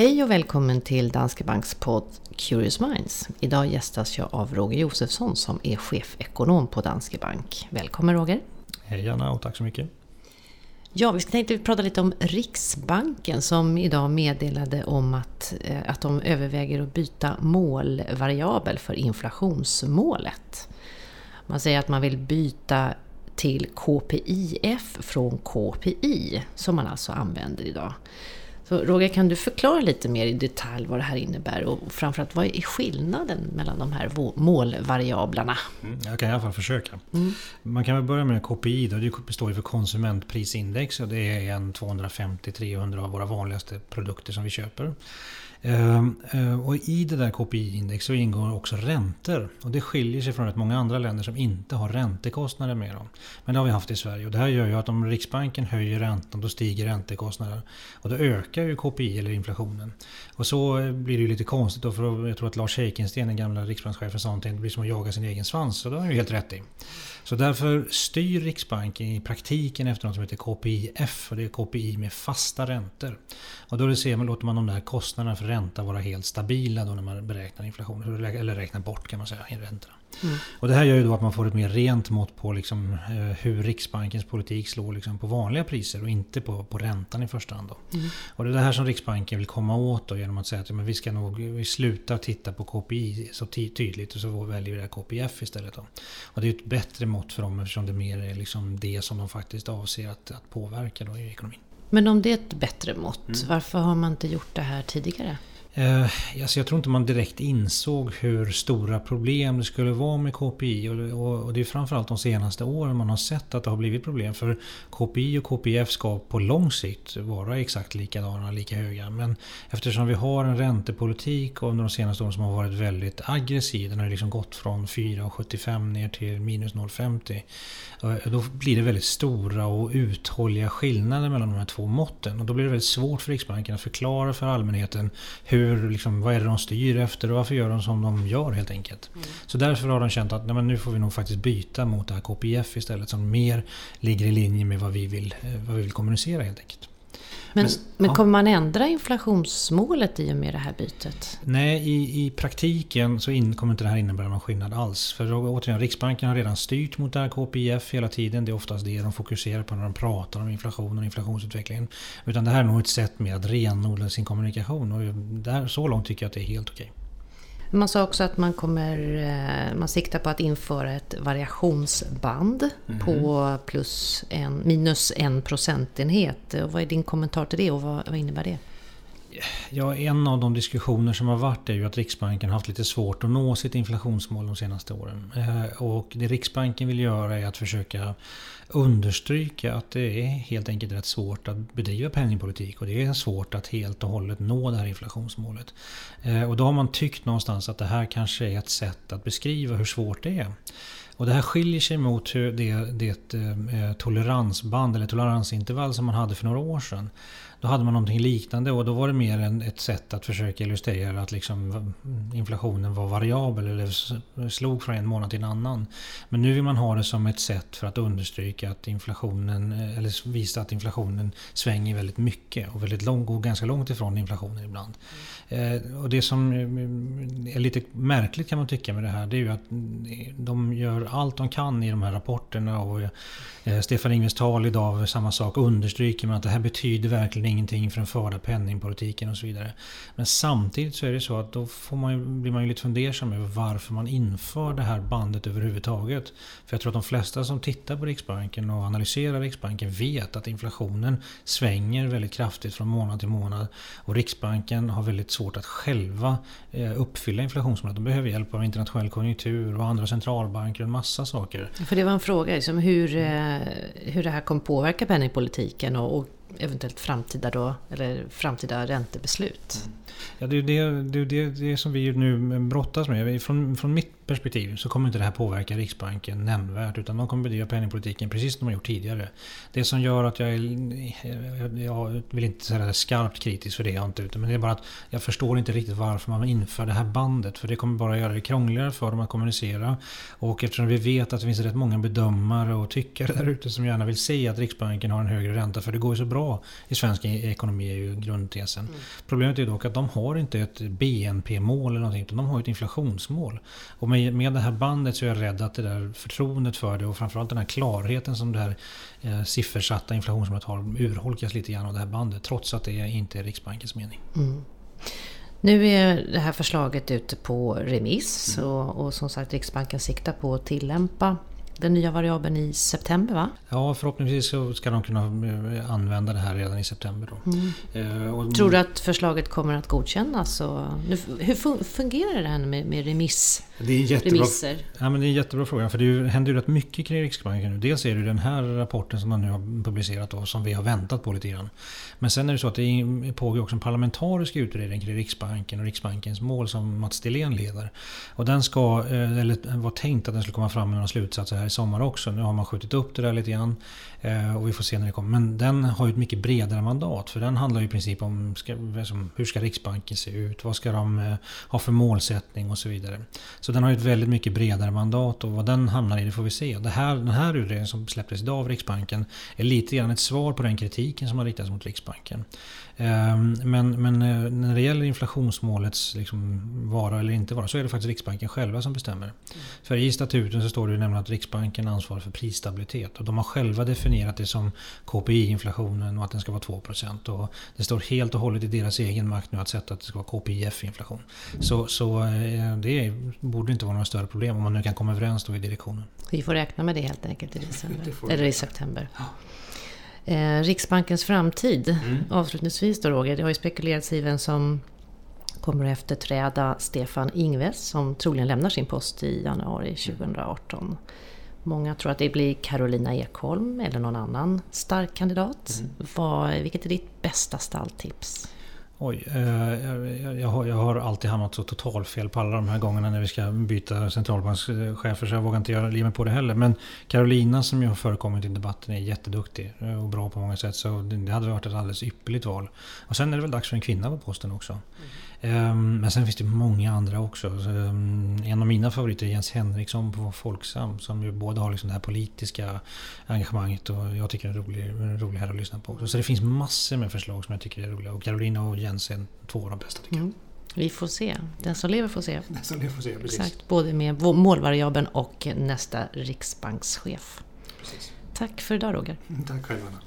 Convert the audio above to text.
Hej och välkommen till Danske Banks podd Curious Minds. Idag gästas jag av Roger Josefsson som är chefekonom på Danske Bank. Välkommen Roger! Hej Anna och tack så mycket! Ja, vi tänkte prata lite om Riksbanken som idag meddelade om att, eh, att de överväger att byta målvariabel för inflationsmålet. Man säger att man vill byta till KPIF från KPI som man alltså använder idag. Så Roger, kan du förklara lite mer i detalj vad det här innebär och framförallt vad är skillnaden mellan de här målvariablerna? Mm, jag kan i alla fall försöka. Mm. Man kan väl börja med KPI, då. det står ju för konsumentprisindex och det är en 250-300 av våra vanligaste produkter som vi köper. Ehm, eh, och I det där KPI-index så ingår också räntor. Och det skiljer sig från rätt många andra länder som inte har räntekostnader med dem. Men det har vi haft i Sverige. Och det här gör ju att om Riksbanken höjer räntan då stiger räntekostnaderna. Och då ökar ju KPI eller inflationen. Och så eh, blir det ju lite konstigt då för jag tror att Lars Heikensten, den gamla riksbankschefen, sa någonting. Det blir som att jaga sin egen svans. Och det har han ju helt rätt i. Så därför styr Riksbanken i praktiken efter något som heter KPIF. Och det är KPI med fasta räntor. Och då ser man, låter man de där kostnaderna för ränta vara helt stabila då när man beräknar inflationen. Eller räknar bort kan man säga räntorna. Mm. Och det här gör ju då att man får ett mer rent mått på liksom, eh, hur Riksbankens politik slår liksom, på vanliga priser och inte på, på räntan i första hand. Mm. Och det är det här som Riksbanken vill komma åt då, genom att säga att men vi ska nog vi slutar titta på KPI så tydligt och så väljer vi det KPIF istället. Då. Och det är ett bättre mått för dem eftersom det mer är liksom det som de faktiskt avser att, att påverka då i ekonomin. Men om det är ett bättre mått, mm. varför har man inte gjort det här tidigare? Eh, alltså jag tror inte man direkt insåg hur stora problem det skulle vara med KPI. Och, och, och det är framförallt de senaste åren man har sett att det har blivit problem. För KPI och KPF ska på lång sikt vara exakt likadana, lika höga. Men eftersom vi har en räntepolitik under de senaste åren som har varit väldigt aggressiv. Den har liksom gått från 4,75 ner till minus 0,50. Eh, då blir det väldigt stora och uthålliga skillnader mellan de här två måtten. Och då blir det väldigt svårt för Riksbanken att förklara för allmänheten hur, liksom, vad är det de styr efter och varför gör de som de gör helt enkelt. Mm. Så därför har de känt att nej, men nu får vi nog faktiskt byta mot det här KPIF istället som mer ligger i linje med vad vi vill, eh, vad vi vill kommunicera helt enkelt. Men, men, men kommer man ändra inflationsmålet i och med det här bytet? Nej, i, i praktiken så in, kommer inte det här innebära någon skillnad alls. För återigen, Riksbanken har redan styrt mot det här KPIF hela tiden. Det är oftast det de fokuserar på när de pratar om inflation och inflationsutvecklingen. Utan det här är nog ett sätt med att renodla sin kommunikation. Och där, så långt tycker jag att det är helt okej. Man sa också att man kommer, eh, man siktar på att införa ett variationsband mm. på plus en, minus en procentenhet. Vad är din kommentar till det och vad, vad innebär det? Ja, en av de diskussioner som har varit är ju att Riksbanken har haft lite svårt att nå sitt inflationsmål de senaste åren. Eh, och det Riksbanken vill göra är att försöka understryka att det är helt enkelt rätt svårt att bedriva penningpolitik och det är svårt att helt och hållet nå det här inflationsmålet. Eh, och då har man tyckt någonstans att det här kanske är ett sätt att beskriva hur svårt det är. Och det här skiljer sig mot det, det eh, toleransband eller toleransintervall som man hade för några år sedan. Då hade man någonting liknande och då var det mer en, ett sätt att försöka illustrera att liksom mm, inflationen var variabel eller slog från en månad till en annan. Men nu vill man ha det som ett sätt för att understryka att inflationen, eh, eller visa att inflationen svänger väldigt mycket och väldigt lång, går ganska långt ifrån inflationen ibland. Mm. och det som mm, mm, är lite märkligt kan man tycka med det här det är ju att de gör allt de kan i de här rapporterna och eh, Stefan Ingves tal idag, samma sak, understryker man att det här betyder verkligen ingenting för den förda penningpolitiken och så vidare. Men samtidigt så är det så att då får man, blir man ju lite fundersam över varför man inför det här bandet överhuvudtaget. För jag tror att de flesta som tittar på Riksbanken och analyserar Riksbanken vet att inflationen svänger väldigt kraftigt från månad till månad. Och Riksbanken har väldigt svårt att själva eh, uppfylla inflationsmålet. De behöver hjälp av internationell konjunktur och andra centralbanker och en massa saker. För det var en fråga, liksom, hur, eh, hur det här kommer påverka penningpolitiken och, och eventuellt framtida, då, eller framtida räntebeslut. Mm. Ja, det är det, det, det, det som vi nu brottas med. Från, från mitt perspektiv så kommer inte det här påverka Riksbanken nämnvärt utan de kommer bedriva penningpolitiken precis som de har gjort tidigare. Det som gör att jag är, jag vill inte säga skarpt kritisk för det jag inte men det är bara att jag förstår inte riktigt varför man inför det här bandet för det kommer bara göra det krångligare för dem att kommunicera och eftersom vi vet att det finns rätt många bedömare och tyckare där ute som gärna vill se att Riksbanken har en högre ränta för det går ju så bra i svensk ekonomi är ju grundtesen. Mm. Problemet är dock att de har inte ett BNP-mål eller någonting utan de har ett inflationsmål. Och med, med det här bandet så är jag rädd att det där förtroendet för det och framförallt den här klarheten som det här eh, siffersatta inflationsmålet har urholkas lite grann av det här bandet trots att det inte är Riksbankens mening. Mm. Nu är det här förslaget ute på remiss mm. och, och som sagt Riksbanken siktar på att tillämpa den nya variabeln i september va? Ja, förhoppningsvis så ska de kunna eh, använda det här redan i september. Då. Mm. Eh, och, Tror du att förslaget kommer att godkännas? Och, hur fungerar det här med, med remiss? Det är, jättebra, remisser? Ja, men det är en jättebra fråga. För det händer ju rätt mycket kring Riksbanken nu. Dels är det den här rapporten som man nu har publicerat och som vi har väntat på lite grann. Men sen är det så att det pågår också en parlamentarisk utredning kring Riksbanken och Riksbankens mål som Mats Dillén leder. Och den ska, eh, eller var tänkt att den skulle komma fram med några slutsatser här i sommar också. Nu har man skjutit upp det där lite grann. Eh, och vi får se när det kommer. Men den har ju ett mycket bredare mandat. För den handlar ju i princip om ska, hur ska Riksbanken se ut? Vad ska de eh, ha för målsättning och så vidare. Så den har ju ett väldigt mycket bredare mandat och vad den hamnar i det får vi se. Det här, den här utredningen som släpptes idag av Riksbanken är lite grann ett svar på den kritiken som har riktats mot Riksbanken. Ehm, men, men eh, när det gäller inflationsmålets liksom vara eller inte vara så är det faktiskt Riksbanken själva som bestämmer. Mm. För i statuten så står det nämligen att Riksbanken ansvarar för prisstabilitet. Och de har själva definierat det som KPI-inflationen och att den ska vara 2%. Och det står helt och hållet i deras egen makt nu att sätta att det ska vara KPIF-inflation. Så, så eh, det borde inte vara några större problem om man nu kan komma överens då i direktionen. Vi får räkna med det helt enkelt i, december, eller i september. Ja. Eh, Riksbankens framtid, mm. avslutningsvis då Roger. Det har ju spekulerats i vem som kommer att efterträda Stefan Ingves som troligen lämnar sin post i januari 2018. Många tror att det blir Carolina Ekholm eller någon annan stark kandidat. Mm. Vad, vilket är ditt bästa stalltips? Oj, eh, jag, har, jag har alltid hamnat så totalfel på alla de här gångerna när vi ska byta centralbankschefer så jag vågar inte göra mig på det heller. Men Carolina som ju har förekommit i debatten är jätteduktig och bra på många sätt så det hade varit ett alldeles ypperligt val. Och sen är det väl dags för en kvinna på posten också. Mm. Ehm, men sen finns det många andra också. Ehm, en av mina favoriter är Jens Henriksson på Folksam som ju både har liksom det här politiska engagemanget och jag tycker är en rolig, en rolig att lyssna på. Så det finns massor med förslag som jag tycker är roliga och Carolina och Jens är två av de bästa tycker jag. Mm. Vi får se. Den som lever får se. Den som lever får se, precis. Exakt, både med målvariabeln och nästa riksbankschef. Precis. Tack för idag Roger. Tack själv Anna.